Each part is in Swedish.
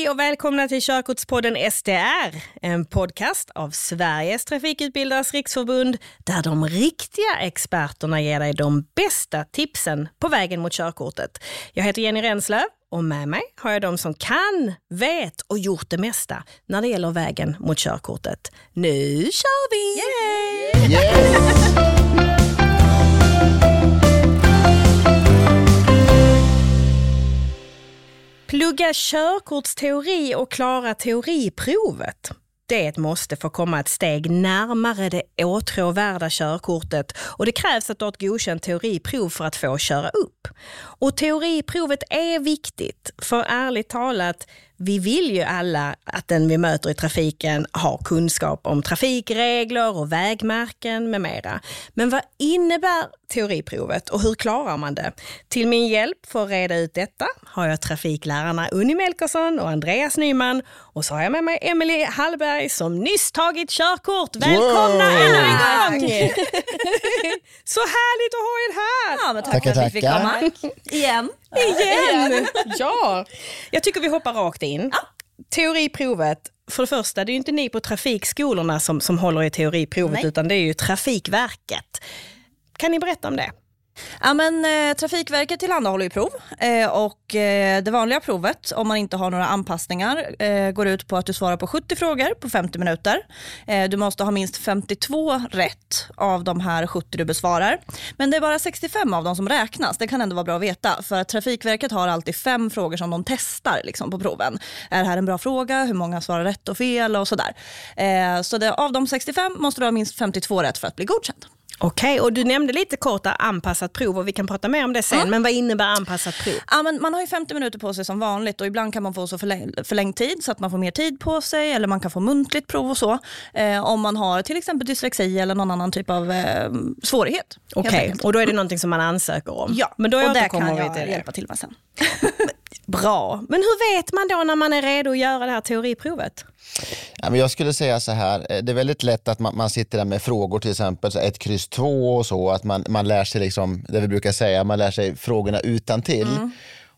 Hej och välkomna till Körkortspodden STR, en podcast av Sveriges trafikutbildares riksförbund där de riktiga experterna ger dig de bästa tipsen på vägen mot körkortet. Jag heter Jenny Renslöv och med mig har jag de som kan, vet och gjort det mesta när det gäller vägen mot körkortet. Nu kör vi! Yes! Plugga körkortsteori och klara teoriprovet. Det är ett måste för att komma ett steg närmare det åtråvärda körkortet och det krävs att du har ett godkänt teoriprov för att få köra upp. Och teoriprovet är viktigt, för ärligt talat, vi vill ju alla att den vi möter i trafiken har kunskap om trafikregler och vägmärken med mera. Men vad innebär teoriprovet och hur klarar man det? Till min hjälp för att reda ut detta har jag trafiklärarna Unni Melkersson och Andreas Nyman och så har jag med mig Emelie Hallberg som nyss tagit körkort. Välkomna Wow! ännu en gång! så härligt att ha er här! Ja, men tack Tackar, för att vi fick komma. Igen. Igen! ja! Jag tycker vi hoppar rakt in. Teoriprovet, för det första, det är ju inte ni på trafikskolorna som, som håller i teoriprovet, Nej. utan det är ju Trafikverket. Kan ni berätta om det? Ja, men, eh, Trafikverket tillhandahåller ju prov eh, och eh, det vanliga provet, om man inte har några anpassningar, eh, går ut på att du svarar på 70 frågor på 50 minuter. Eh, du måste ha minst 52 rätt av de här 70 du besvarar. Men det är bara 65 av dem som räknas. Det kan ändå vara bra att veta, för att Trafikverket har alltid fem frågor som de testar liksom, på proven. Är det här en bra fråga? Hur många svarar rätt och fel? och sådär. Eh, så det, av de 65 måste du ha minst 52 rätt för att bli godkänd. Okej, och du nämnde lite kort anpassat prov och vi kan prata mer om det sen, men vad innebär anpassat prov? Ja, men man har ju 50 minuter på sig som vanligt och ibland kan man få så förläng förlängd tid så att man får mer tid på sig eller man kan få muntligt prov och så. Eh, om man har till exempel dyslexi eller någon annan typ av eh, svårighet. Okej, enkelt. och då är det någonting som man ansöker om? Ja, men då och återkommer kan jag till det. hjälpa till med sen. Bra, men hur vet man då när man är redo att göra det här teoriprovet? Ja, men jag skulle säga så här, eh, det är väldigt lätt att man, man sitter där med frågor till exempel, ett kryss två och så, att man, man lär sig liksom, det vi brukar säga, man lär sig frågorna utan till.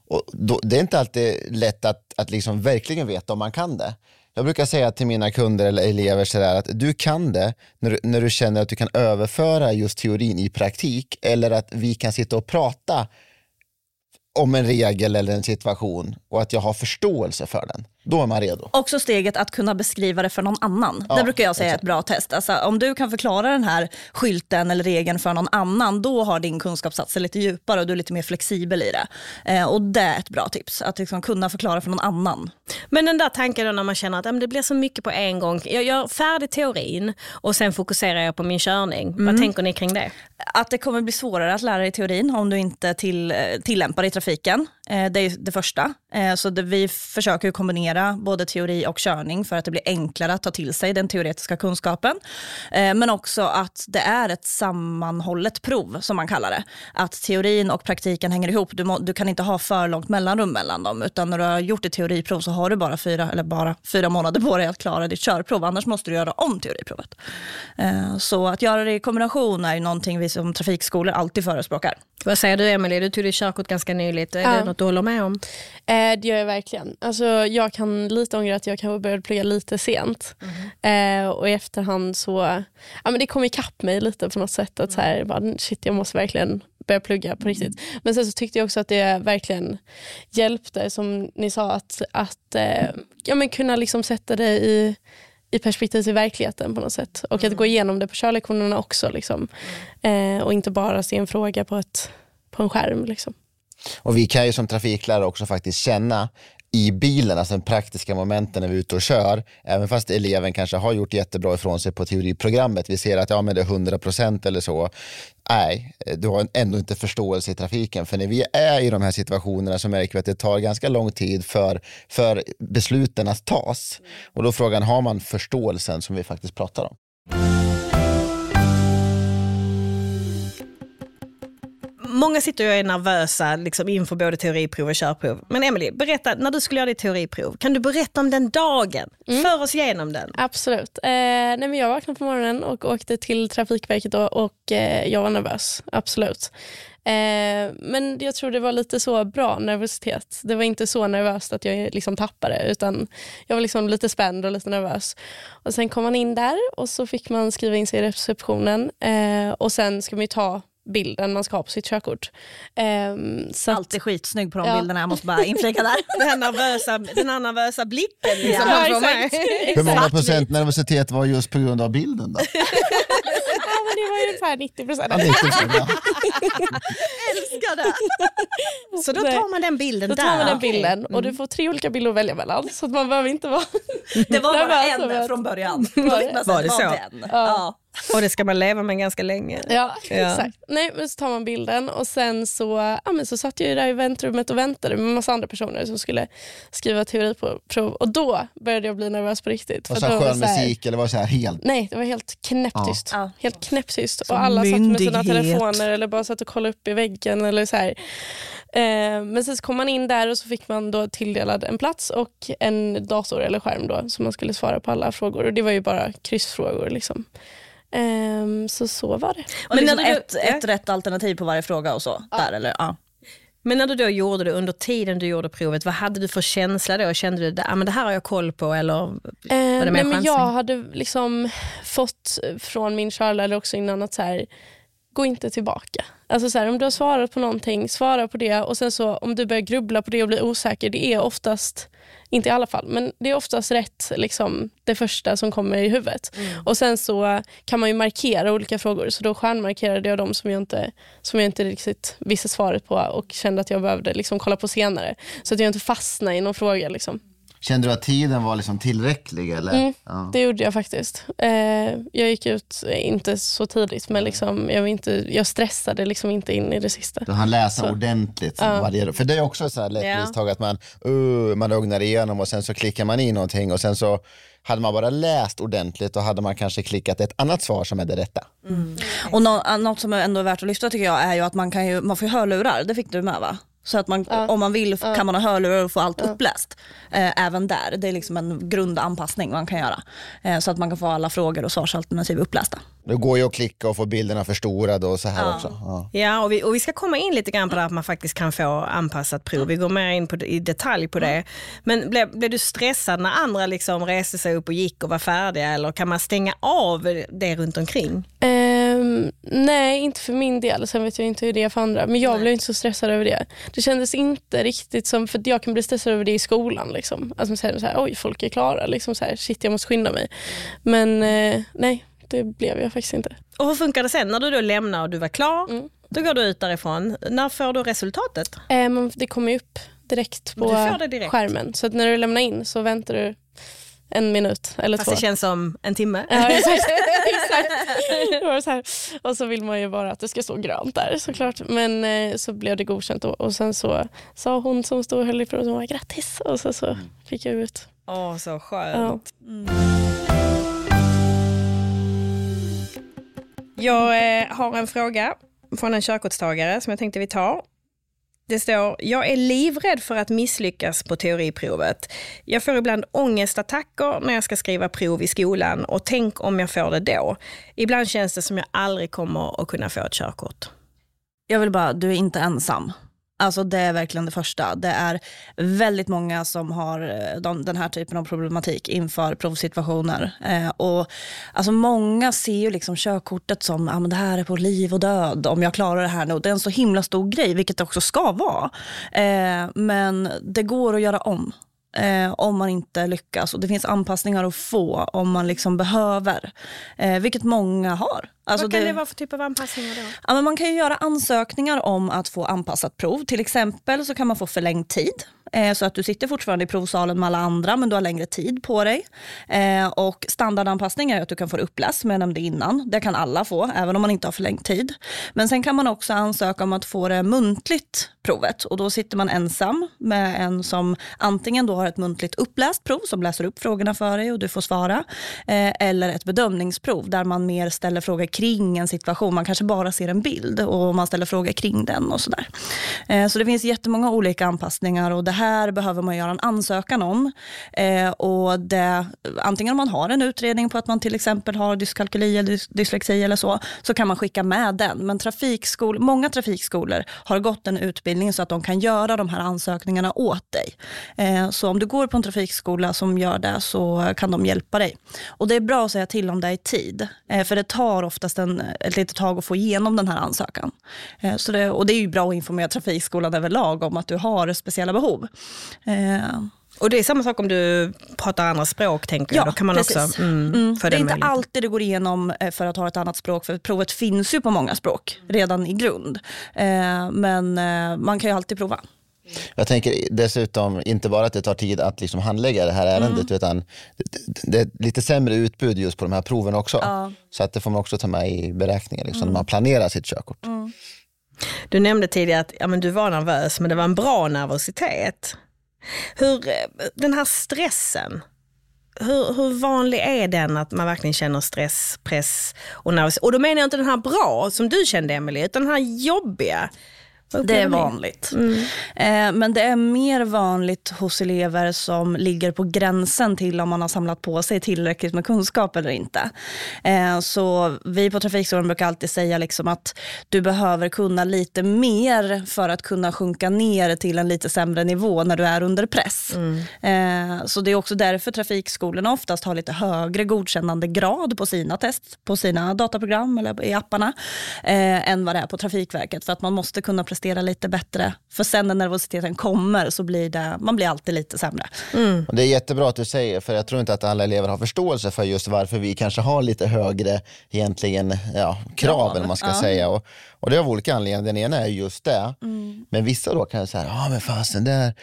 Och då, det är inte alltid lätt att, att liksom verkligen veta om man kan det. Jag brukar säga till mina kunder eller elever så där, att du kan det när du, när du känner att du kan överföra just teorin i praktik eller att vi kan sitta och prata om en regel eller en situation och att jag har förståelse för den. Då är man redo. Också steget att kunna beskriva det för någon annan. Ja, det brukar jag säga är ett bra test. Alltså, om du kan förklara den här skylten eller regeln för någon annan, då har din kunskap satt sig lite djupare och du är lite mer flexibel i det. Eh, och det är ett bra tips, att liksom kunna förklara för någon annan. Men den där tanken då när man känner att men det blir så mycket på en gång. Jag gör färdig teorin och sen fokuserar jag på min körning. Vad tänker ni kring det? Att det kommer bli svårare att lära dig teorin om du inte till, eh, tillämpar det i trafiken. Eh, det är det första. Eh, så det, vi försöker kombinera både teori och körning för att det blir enklare att ta till sig den teoretiska kunskapen. Eh, men också att det är ett sammanhållet prov som man kallar det. Att teorin och praktiken hänger ihop. Du, må, du kan inte ha för långt mellanrum mellan dem utan när du har gjort ett teoriprov så har du bara fyra, eller bara fyra månader på dig att klara ditt körprov. Annars måste du göra om teoriprovet. Så att göra det i kombination är någonting vi som trafikskolor alltid förespråkar. Vad säger du Emelie? Du tog ditt körkort ganska nyligt. Är Ja. det något du håller med om? Eh, det gör jag verkligen. Alltså, jag kan lite ångra att jag kanske började plugga lite sent. Eh, och i efterhand så, ja men det kom ikapp mig lite på något sätt. Att så här, bara, shit jag måste verkligen börja plugga på riktigt. Men sen så tyckte jag också att det verkligen hjälpte, som ni sa, att, att eh, ja, men kunna liksom sätta det i i perspektiv till verkligheten på något sätt. Och att gå igenom det på körlektionerna också. Liksom. Eh, och inte bara se en fråga på, ett, på en skärm. Liksom. Och vi kan ju som trafiklärare också faktiskt känna i bilen, alltså den praktiska momenten när vi är ute och kör, även fast eleven kanske har gjort jättebra ifrån sig på teoriprogrammet, vi ser att ja, men det är 100% eller så, nej, du har ändå inte förståelse i trafiken. För när vi är i de här situationerna så märker vi att det tar ganska lång tid för, för besluten att tas. Och då är frågan, har man förståelsen som vi faktiskt pratar om? Många sitter och är nervösa liksom, inför både teoriprov och körprov. Men Emily, berätta, när du skulle göra ditt teoriprov, kan du berätta om den dagen? Mm. För oss igenom den. Absolut. Eh, nej men jag vaknade på morgonen och åkte till Trafikverket och, och eh, jag var nervös. Absolut. Eh, men jag tror det var lite så bra nervositet. Det var inte så nervöst att jag liksom tappade utan jag var liksom lite spänd och lite nervös. Och Sen kom man in där och så fick man skriva in sig i receptionen eh, och sen ska man ta bilden man ska ha på sitt körkort. Eh, så att- Alltid skitsnygg på de Ja. bilderna, jag måste bara inflika där. Den här nervösa, den här nervösa blicken. Liksom, Ja, mig. exakt. Hur många Exakt. procent nervositet var just på grund av bilden då? Ja, men det var ju ungefär 90 procent. Ja, 90 procent, ja. Älskar det! Så då tar man den bilden Då där. tar man den bilden och du får tre olika bilder att välja mellan. Så att man behöver inte vara... Det var bara en att- från början. Var Då det? Var det var så? Ja. Och det ska man leva med ganska länge. Ja, Ja. exakt. Nej, men så tar man bilden och sen så, ja, men så satt jag där i väntrummet och väntade med massa andra personer som skulle skriva teoriprov. Och då började jag bli nervös på riktigt. Och För så då här var skön det så här- musik eller var det så här helt? Nej, det var helt knäpptyst. Ja. Helt knäpptyst. Och alla satt med sina myndighet. telefoner eller bara satt och kollade upp i väggen. Eller så här. Eh, men sen så kom man in där och så fick man då tilldelad en plats och en dator eller skärm då som man skulle svara på alla frågor. Och det var ju bara kryssfrågor. Liksom. Eh, så så var det. Men liksom när du- ett, ett rätt alternativ på varje fråga och så. Där, eller? Ja. Men när du då gjorde det, under tiden du gjorde provet, vad hade du för känsla då? Kände du att ah, men det här har jag koll på? Eller Eh, det mer nej, men jag hade liksom fått från min körlärare också innan att så här, gå inte tillbaka. Alltså så här, om du har svarat på någonting, svara på det och sen så om du börjar grubbla på det och blir osäker, det är oftast, inte i alla fall, men det är oftast rätt liksom, det första som kommer i huvudet. Och sen så kan man ju markera olika frågor, så då stjärnmarkerade jag de som jag inte, som jag inte riktigt visste svaret på och kände att jag behövde liksom kolla på senare. Så att jag inte fastnade i någon fråga. Liksom. Kände du att tiden var liksom tillräcklig? Eller? Mm. Ja. Det gjorde jag faktiskt. Eh, jag gick ut, eh, inte så tidigt, men liksom, jag, var inte, jag stressade liksom inte in i det sista. Du hann läsa Så. ordentligt Ja. varje För det är också så här lätt Ja. misstag att man, uh, man ögnar igenom och sen så klickar man i någonting och sen så hade man bara läst ordentligt och hade man kanske klickat ett annat svar som är det rätta. Och nå- något som ändå är värt att lyfta tycker jag är ju att man, kan ju, man får ju hörlurar, det fick du med va? Så att man, Ja. om man vill kan man ha hörlurar och få allt uppläst. Eh, även där, det är liksom en grundanpassning man kan göra. Eh, så att man kan få alla frågor och svarsalternativ upplästa. Det går ju att klicka och få bilderna förstorade och så här Ja. också. Ja. Ja, och vi, och vi ska komma in lite grann på det att man faktiskt kan få anpassat prov. Vi går mer in på, i detalj på det. Men blev, blev du stressad när andra liksom reste sig upp och gick och var färdiga eller kan man stänga av det runt omkring? Nej, inte för min del. Sen vet jag inte hur det är för andra. Men jag blev inte så stressad över det. Det kändes inte riktigt som, för jag kan bli stressad över det i skolan. Liksom. Alltså, så här, så här, Oj, folk är klara. Liksom, så här, Shit, jag måste skynda mig. Men eh, nej, det blev jag faktiskt inte. Och hur funkar det sen när du då lämnar och du var klar? Mm. Då går du ut därifrån. När får du resultatet? Eh, det kommer upp direkt på direkt. skärmen. Så när du lämnar in så väntar du en minut eller Fast två. det känns som en timme. Ja, exakt. så här. Och så vill man ju bara att det ska stå grönt där såklart. Men eh, så blev det godkänt och, och sen så sa hon som stod och höll i provet, hon var grattis och så, så fick jag ut. Åh, så skönt. Ja. Jag eh, har en fråga från en körkortstagare som jag tänkte vi tar. Det står, jag är livrädd för att misslyckas på teoriprovet. Jag får ibland ångestattacker när jag ska skriva prov i skolan och tänk om jag får det då. Ibland känns det som jag aldrig kommer att kunna få ett körkort. Jag vill bara, du är inte ensam. Alltså det är verkligen det första. Det är väldigt många som har eh, de, den här typen av problematik inför provsituationer. Eh, och alltså många ser ju liksom körkortet som ah, men det här är på liv och död om jag klarar det här nu. Det är en så himla stor grej, vilket det också ska vara. Eh, men det går att göra om. Eh, om man inte lyckas. Och det finns anpassningar att få om man liksom behöver. Eh, vilket många har. Alltså Vad kan det... vara för typ av anpassningar då? Ja, men man kan ju göra ansökningar om att få anpassat prov. Till exempel så kan man få förlängd tid. Eh, så att du sitter fortfarande i provsalen med alla andra men du har längre tid på dig. Eh, och standardanpassning är att du kan få det uppläst som jag nämnde innan. Det kan alla få även om man inte har förlängd tid. Men sen kan man också ansöka om att få det muntligt provet och då sitter man ensam med en som antingen då har ett muntligt uppläst prov som läser upp frågorna för dig och du får svara. Eh, eller ett bedömningsprov där man mer ställer frågor kring en situation. Man kanske bara ser en bild och man ställer frågor kring den och sådär. Eh, så det finns jättemånga olika anpassningar och det här behöver man göra en ansökan om. Eh, och det, antingen om man har en utredning på att man till exempel har dyskalkyli eller dyslexi eller så, så kan man skicka med den. Men trafikskol, många trafikskolor har gått en utbildning så att de kan göra de här ansökningarna åt dig. Eh, så om du går på en trafikskola som gör det så kan de hjälpa dig. Och det är bra att säga till om det i tid, för det tar ofta oftast en, ett litet tag att få igenom den här ansökan. Eh, så det, och det är ju bra att informera trafikskolan överlag om att du har speciella behov. Eh, Och det är samma sak om du pratar andra språk tänker jag. Ja, Då kan man precis. också mm, Mm, det är inte alltid det går igenom eh, för att ha ett annat språk, för provet finns ju på många språk redan i grund. Men man kan ju alltid prova. Jag tänker dessutom inte bara att det tar tid att liksom handlägga det här ärendet utan det, är lite sämre utbud just på de här proven också. Ja. Så att det får man också ta med i beräkningen liksom, när man planerar sitt körkort. Du nämnde tidigare att ja, men du var nervös, men det var en bra nervositet. Hur, eh, den här stressen, hur, hur vanlig är den att man verkligen känner stress, press och nervositet? Och då menar jag inte den här bra som du kände Emelie, utan den här jobbiga. Det är vanligt. Eh, Men det är mer vanligt hos elever som ligger på gränsen till om man har samlat på sig tillräckligt med kunskap eller inte. Eh, Så vi på Trafikskolan brukar alltid säga liksom att du behöver kunna lite mer för att kunna sjunka ner till en lite sämre nivå när du är under press. Eh, Så det är också därför trafikskolorna oftast har lite högre godkännande grad på sina test, på sina dataprogram eller i apparna, än vad det är på Trafikverket. För att man måste kunna prestera lite bättre. För sen när nervositeten kommer så blir det, man blir alltid lite sämre. Och det är jättebra att du säger, för jag tror inte att alla elever har förståelse för just varför vi kanske har lite högre egentligen, ja, krav, vad man ska säga. Och, och det är av olika anledningar. Den ena är just det. Men vissa då kan säga, ja men fasen, där,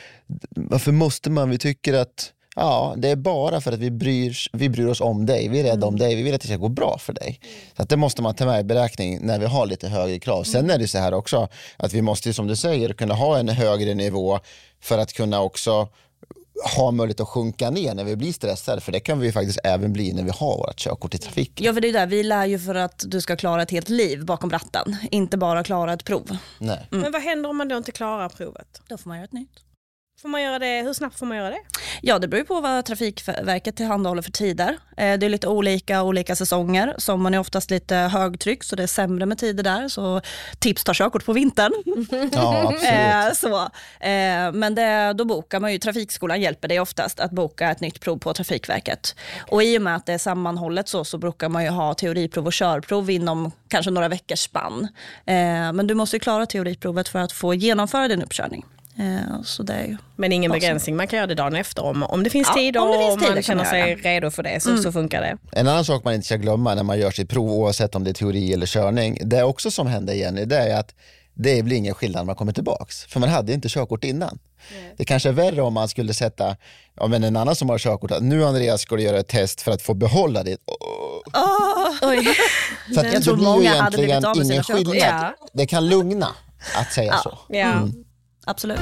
varför måste man? Vi tycker att Ja, det är bara för att vi bryr, vi bryr oss om dig. Vi är rädda om dig. Vi vill att det ska gå bra för dig. Så att det måste man ta med i beräkning när vi har lite högre krav. Sen är det så här också att vi måste, som du säger, kunna ha en högre nivå för att kunna också ha möjlighet att sjunka ner när vi blir stressade. För det kan vi ju faktiskt även bli när vi har vårt körkort i trafiken. Ja, för det är där, vi lär ju för att du ska klara ett helt liv bakom ratten, inte bara klara ett prov. Nej. Men vad händer om man då inte klarar provet? Då får man göra ett nytt. Får man göra det, hur snabbt får man göra det? Ja, det beror ju på vad Trafikverket tillhandahåller för tider. Eh, Det är lite olika olika säsonger. Sommaren är oftast lite högtryck så det är sämre med tider där. Så tips ta körkort på vintern. Ja, absolut. Eh, så. Eh, men det, då bokar man ju, Trafikskolan hjälper dig oftast att boka ett nytt prov på Trafikverket. Och i och med att det är sammanhållet så, så brukar man ju ha teoriprov och körprov inom kanske några veckors spann. Men du måste ju klara teoriprovet för att få genomföra din uppkörning. Eh, så det är ju Men ingen begränsning, man kan göra det dagen efter om, om det finns Ja, tid om och om tid man känner sig redo för det så, så funkar det. En annan sak man inte ska glömma när man gör sitt prov, oavsett om det är teori eller körning, det är också som händer Jenny, det är att det blir ingen skillnad när man kommer tillbaks. För man hade inte körkort innan. Det kanske är värre om man skulle sätta ja, men en annan som har körkort, att nu Andreas ska du göra ett test för att få behålla ditt. Oj. Så att Jag tror det blir ju många hade blivit egentligen av med sina ingen körkort. Ja. Det kan lugna att säga så. Ja. Absolut.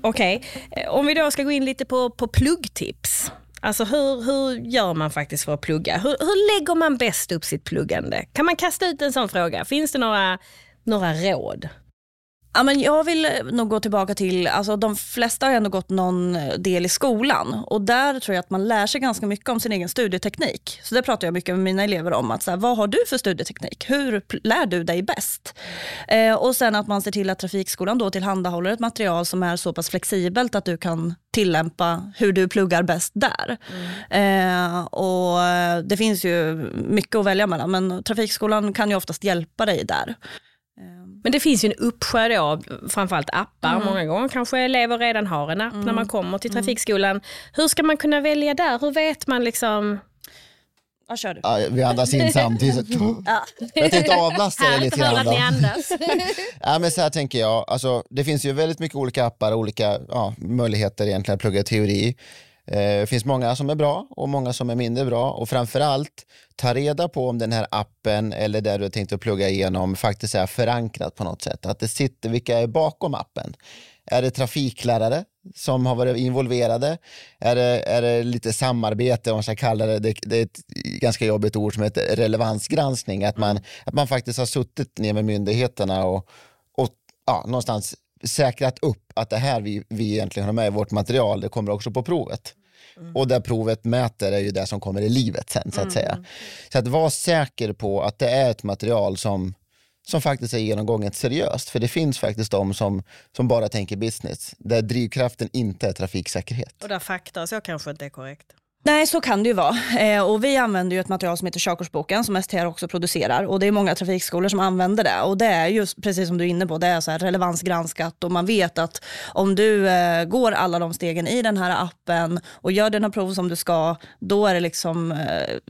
Okej, okay. om vi då ska gå in lite på, på pluggtips. Alltså hur, hur gör man faktiskt för att plugga? Hur, hur lägger man bäst upp sitt pluggande? Kan man kasta ut en sån fråga? Finns det några, några råd? Ja, men jag vill nog gå tillbaka till, alltså de flesta har ändå gått någon del i skolan och där tror jag att man lär sig ganska mycket om sin egen studieteknik. Så det pratar jag mycket med mina elever om, att så här, vad har du för studieteknik? Hur lär du dig bäst? Eh, och sen att man ser till att Trafikskolan då tillhandahåller ett material som är så pass flexibelt att du kan tillämpa hur du pluggar bäst där. Eh, och eh, det finns ju mycket att välja mellan men Trafikskolan kan ju oftast hjälpa dig där. Men det finns ju en uppsjö då, framförallt appar. Många gånger kanske elever redan har en app när man kommer till trafikskolan. Hur ska man kunna välja där? Hur vet man liksom? Ja, kör du. Ja, vi andas in samtidigt. Jag tänkte avlasta dig lite grann. Andas. Ja, men så här tänker jag, alltså, det finns ju väldigt mycket olika appar och olika ja, möjligheter egentligen att plugga teori. Eh, det finns många som är bra och många som är mindre bra och framförallt ta reda på om den här appen eller där du har tänkt att plugga igenom faktiskt är förankrat på något sätt. Att det sitter, vilka är bakom appen? Är det trafiklärare som har varit involverade? Är det, är det lite samarbete, om man ska kalla det, det, det är ett ganska jobbigt ord som heter relevansgranskning, att man, att man faktiskt har suttit ner med myndigheterna och, och ja, någonstans säkrat upp att det här vi, vi egentligen har med i vårt material, det kommer också på provet. Och där provet mäter är ju det som kommer i livet sen så att säga. Så att vara säker på att det är ett material som, som faktiskt är genomgånget seriöst. För det finns faktiskt de som, som bara tänker business, där drivkraften inte är trafiksäkerhet. Och där fakta så kanske inte är korrekt. Nej, så kan det ju vara. Eh, och vi använder ju ett material som heter körkortsboken som STR också producerar. Och det är många trafikskolor som använder det. Och det är just precis som du är inne på, det är så här relevansgranskat och man vet att om du eh, går alla de stegen i den här appen och gör dina prov som du ska, då är det liksom eh,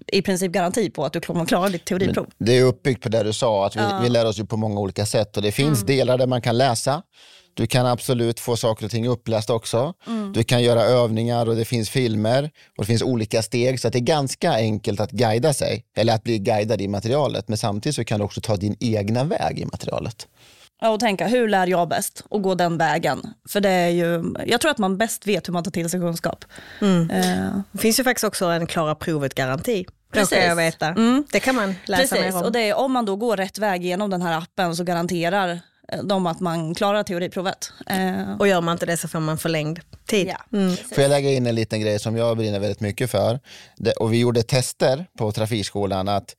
i princip garanti på att du kommer klara ditt teoriprov. Det är uppbyggt på det du sa, att vi, vi lär oss ju på många olika sätt och det finns delar där man kan läsa. Du kan absolut få saker och ting uppläst också. Du kan göra övningar och det finns filmer och det finns olika steg så att det är ganska enkelt att guida sig eller att bli guidad i materialet. Men samtidigt så kan du också ta din egna väg i materialet. Ja, och tänka, hur lär jag bäst? Och gå den vägen. För det är ju, jag tror att man bäst vet hur man tar till sig kunskap. Eh, Det finns ju faktiskt också en klara provet-garanti. Precis. Jag veta. Mm. Det kan man läsa Precis, mer om. och det är, om man då går rätt väg genom den här appen så garanterar eh, de att man klarar teoriprovet. Eh, Och gör man inte det så får man förlängd tid. ja. Mm. Får jag lägga in en liten grej som jag brinner väldigt mycket för? Det, och vi gjorde tester på trafikskolan att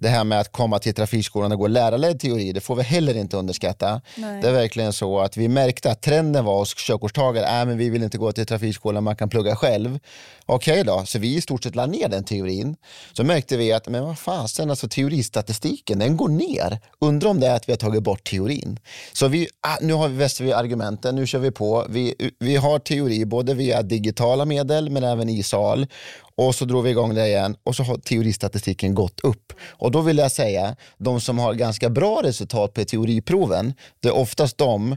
det här med att komma till trafikskolan och gå lärarledd teori, det får vi heller inte underskatta. Nej. Det är verkligen så att vi märkte att trenden var hos körkortstagare, äh, men vi vill inte gå till trafikskolan, man kan plugga själv. Okej då, så vi i stort sett la ner den teorin. Så märkte vi att, men vad fasen, alltså teoristatistiken, den går ner. Undrar om det är att vi har tagit bort teorin. Så vi, ah, nu har vi väster vi argumenten, nu kör vi på. Vi, vi har teori både via digitala medel men även i sal. Och så drog vi igång det igen och så har teoristatistiken gått upp. Och då vill jag säga, de som har ganska bra resultat på teoriproven, det är oftast de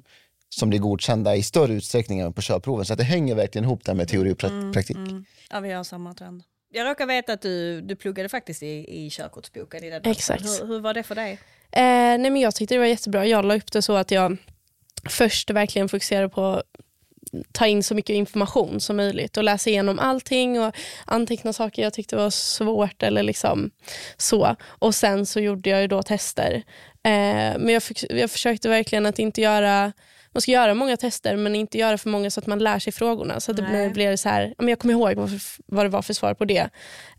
som blir godkända i större utsträckning än på körproven. Så att det hänger verkligen ihop där med teori och pra- praktik. ja, vi har samma trend. Jag råkar veta att du, du pluggade faktiskt i, i körkortsboken. I den Exakt. Hur, hur var det för dig? Eh, nej men jag tyckte det var jättebra. Jag la upp det så att jag först verkligen fokuserade på ta in så mycket information som möjligt och läsa igenom allting och anteckna saker jag tyckte var svårt eller liksom så. Och sen så gjorde jag ju då tester. Eh, men jag, jag försökte verkligen att inte göra man ska göra många tester men inte göra för många så att man lär sig frågorna. Så att det blir, blir så här, jag kommer ihåg vad, vad det var för svar på det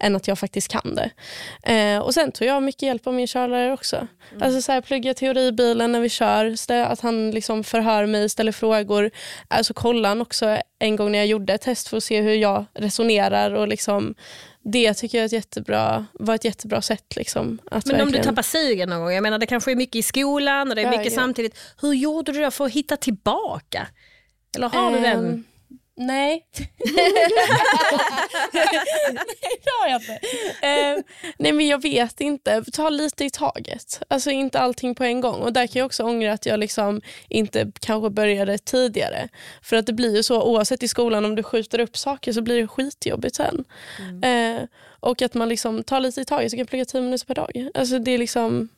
än att jag faktiskt kan det. Eh, och Sen tog jag mycket hjälp av min körlärare också. Alltså så här, plugga teori i bilen när vi kör, att han liksom förhör mig, ställer frågor. Alltså kolla han också en gång när jag gjorde ett test för att se hur jag resonerar. och liksom, Det tycker jag är ett jättebra, var ett jättebra sätt. Liksom, att Men om du verkligen- tappar sugen någon gång, jag menar det kanske är mycket i skolan och det är mycket ja. samtidigt. Hur gjorde du då för att hitta tillbaka? Eller har du den? Nej. nej, det har jag inte. Ehm, nej, men jag vet inte. Ta lite i taget. Alltså inte allting på en gång. Och Där kan jag också ångra att jag liksom inte kanske började tidigare. För att det blir ju så, oavsett i skolan, om du skjuter upp saker så blir det skitjobbigt sen. Ehm, och att man liksom tar lite i taget, så kan jag plugga tio minuter per dag. Alltså det är liksom...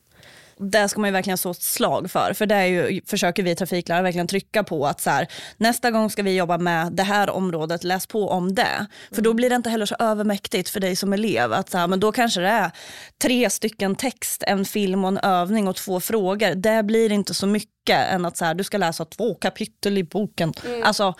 Där ska man ju verkligen slå ett slag för. För det är ju, försöker vi trafiklärare verkligen trycka på att så här, nästa gång ska vi jobba med det här området, läs på om det. För då blir det inte heller så övermäktigt för dig som elev. Att så här, men då kanske det är tre stycken text, en film och en övning och två frågor. Det blir inte så mycket än att så här, du ska läsa två kapitel i boken. Alltså,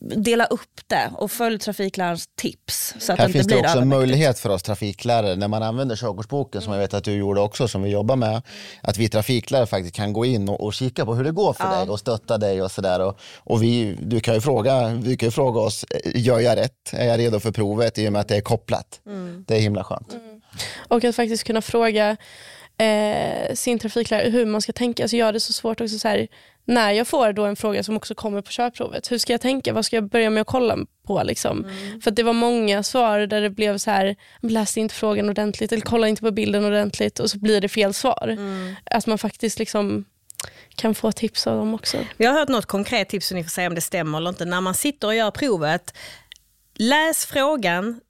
dela upp det och följ trafiklärarens tips. Så att Här det inte finns det blir också en möjlighet för oss trafiklärare när man använder körkortsboken som jag vet att du gjorde också som vi jobbar med. Att vi trafiklärare faktiskt kan gå in och, och kika på hur det går för dig och stötta dig och sådär. Och, och vi, du kan ju fråga, du kan ju fråga oss, eh, gör jag rätt? Är jag redo för provet? I och med att det är kopplat. Det är himla skönt. Och att faktiskt kunna fråga eh, sin trafiklärare hur man ska tänka. Alltså jag har det så svårt också så här, när jag får då en fråga som också kommer på körprovet. Hur ska jag tänka? Vad ska jag börja med att kolla på? Liksom? För att det var många svar där det blev så här, läs inte frågan ordentligt eller kolla inte på bilden ordentligt och så blir det fel svar. Att man faktiskt liksom kan få tips av dem också. Jag har hört något konkret tips så ni får säga om det stämmer eller inte. När man sitter och gör provet, läs frågan,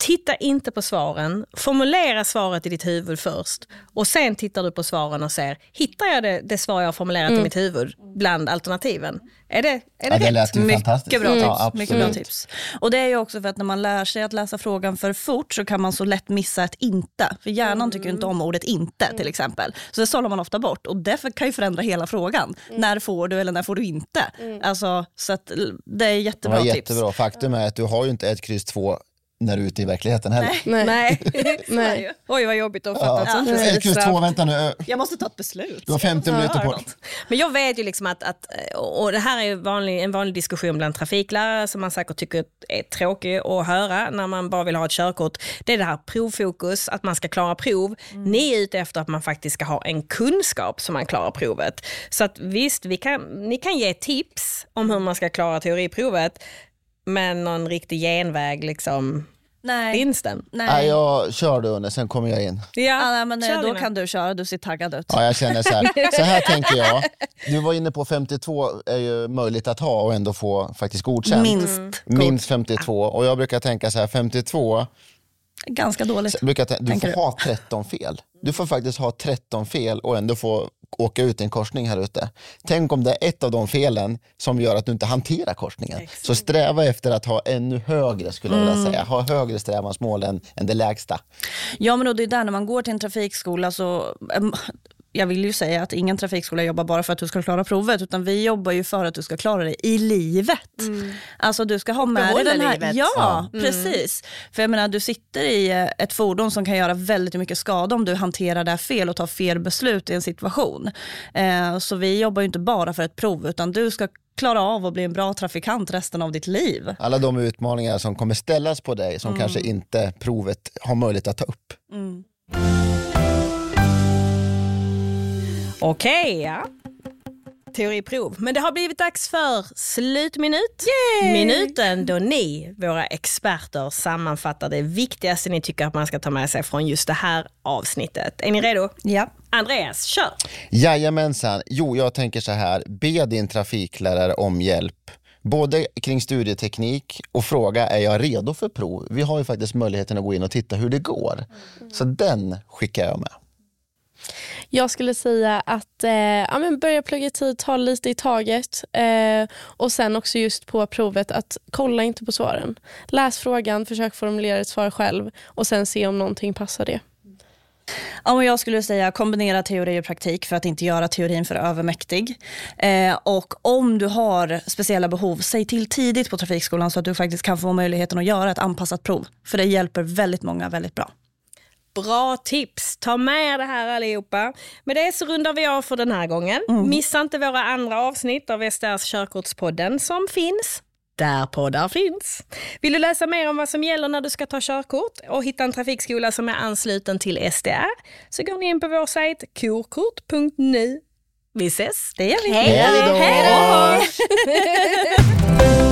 titta inte på svaren, formulera svaret i ditt huvud först och sen tittar du på svaren och ser, hittar jag det, det svar jag har formulerat i mitt huvud bland alternativen? Är det, är det Ja, det rätt? Mycket bra, tips. Ja, mycket bra tips. Och det är ju också för att när man lär sig att läsa frågan för fort så kan man så lätt missa ett inte. För hjärnan tycker ju inte om ordet inte till exempel. Så det sållar man ofta bort och det kan ju förändra hela frågan. När får du eller när får du inte? Alltså, så att det är Det jättebra tips. jättebra. Faktum är att du har ju inte ett kryss två när du är ute i verkligheten heller. Nej. Nej. Nej. Oj vad jobbigt att fatta ett Ja. sånt Ett beslut två, vänta nu. Jag måste ta ett beslut. Du har 50 minuter på dig. Men jag vet ju liksom att, att och det här är vanlig, en vanlig diskussion bland trafiklärare som man säkert tycker är tråkig att höra när man bara vill ha ett körkort. Det är det här provfokus, att man ska klara prov. Ni är ute efter att man faktiskt ska ha en kunskap som man klarar provet. Så att visst, vi kan, ni kan ge tips om hur man ska klara teoriprovet, men någon riktig genväg liksom, Nej. finns den? Nej, Nej. jag kör du under, sen kommer jag in. Ja, Ja, nej, men, eh, kör då kan du köra, du ser taggad ut. Ja, jag känner så här. Så här tänker jag. Du var inne på 52 är ju möjligt att ha och ändå få faktiskt godkänt. Minst. Minst 52. Och jag brukar tänka så här, 52, Ganska dåligt. brukar tänka, du får du? ha 13 fel. Du får faktiskt ha 13 fel och ändå få åka ut i en korsning här ute. Tänk om det är ett av de felen som gör att du inte hanterar korsningen. Så sträva efter att ha ännu högre, skulle jag vilja säga. Ha högre strävansmål än, än det lägsta. Ja men och det är där när man går till en trafikskola så jag vill ju säga att ingen trafikskola jobbar bara för att du ska klara provet utan vi jobbar ju för att du ska klara det i livet. Alltså du ska ha med dig den här... livet. Ja, precis. För jag menar du sitter i eh, ett fordon som kan göra väldigt mycket skada om du hanterar det här fel och tar fel beslut i en situation. Eh, så vi jobbar ju inte bara för ett prov utan du ska klara av att bli en bra trafikant resten av ditt liv. Alla de utmaningar som kommer ställas på dig som kanske inte provet har möjlighet att ta upp. Okej, ja. Teoriprov. Men det har blivit dags för slutminut. Minuten då ni, våra experter, sammanfattar det viktigaste ni tycker att man ska ta med sig från just det här avsnittet. Är ni redo? Ja. Andreas, kör! Jajamensan. Jo, jag tänker så här. Be din trafiklärare om hjälp. Både kring studieteknik och fråga är jag redo för prov. Vi har ju faktiskt möjligheten att gå in och titta hur det går. Så den skickar jag med. Jag skulle säga att eh, ja, men börja plugga i tid, ta lite i taget. Eh, och sen också just på provet att kolla inte på svaren. Läs frågan, försök formulera ett svar själv och sen se om någonting passar det. Ja, men jag skulle säga kombinera teori och praktik för att inte göra teorin för övermäktig. Eh, och om du har speciella behov, säg till tidigt på trafikskolan så att du faktiskt kan få möjligheten att göra ett anpassat prov. För det hjälper väldigt många väldigt bra. Bra tips! Ta med det här allihopa. Med det så rundar vi av för den här gången. Missa inte våra andra avsnitt av SDRs Körkortspodden som finns där poddar finns. Vill du läsa mer om vad som gäller när du ska ta körkort och hitta en trafikskola som är ansluten till SDR så går ni in på vår sajt korkort.nu. Vi ses! Det gör vi. Hej Hej då! Hej då!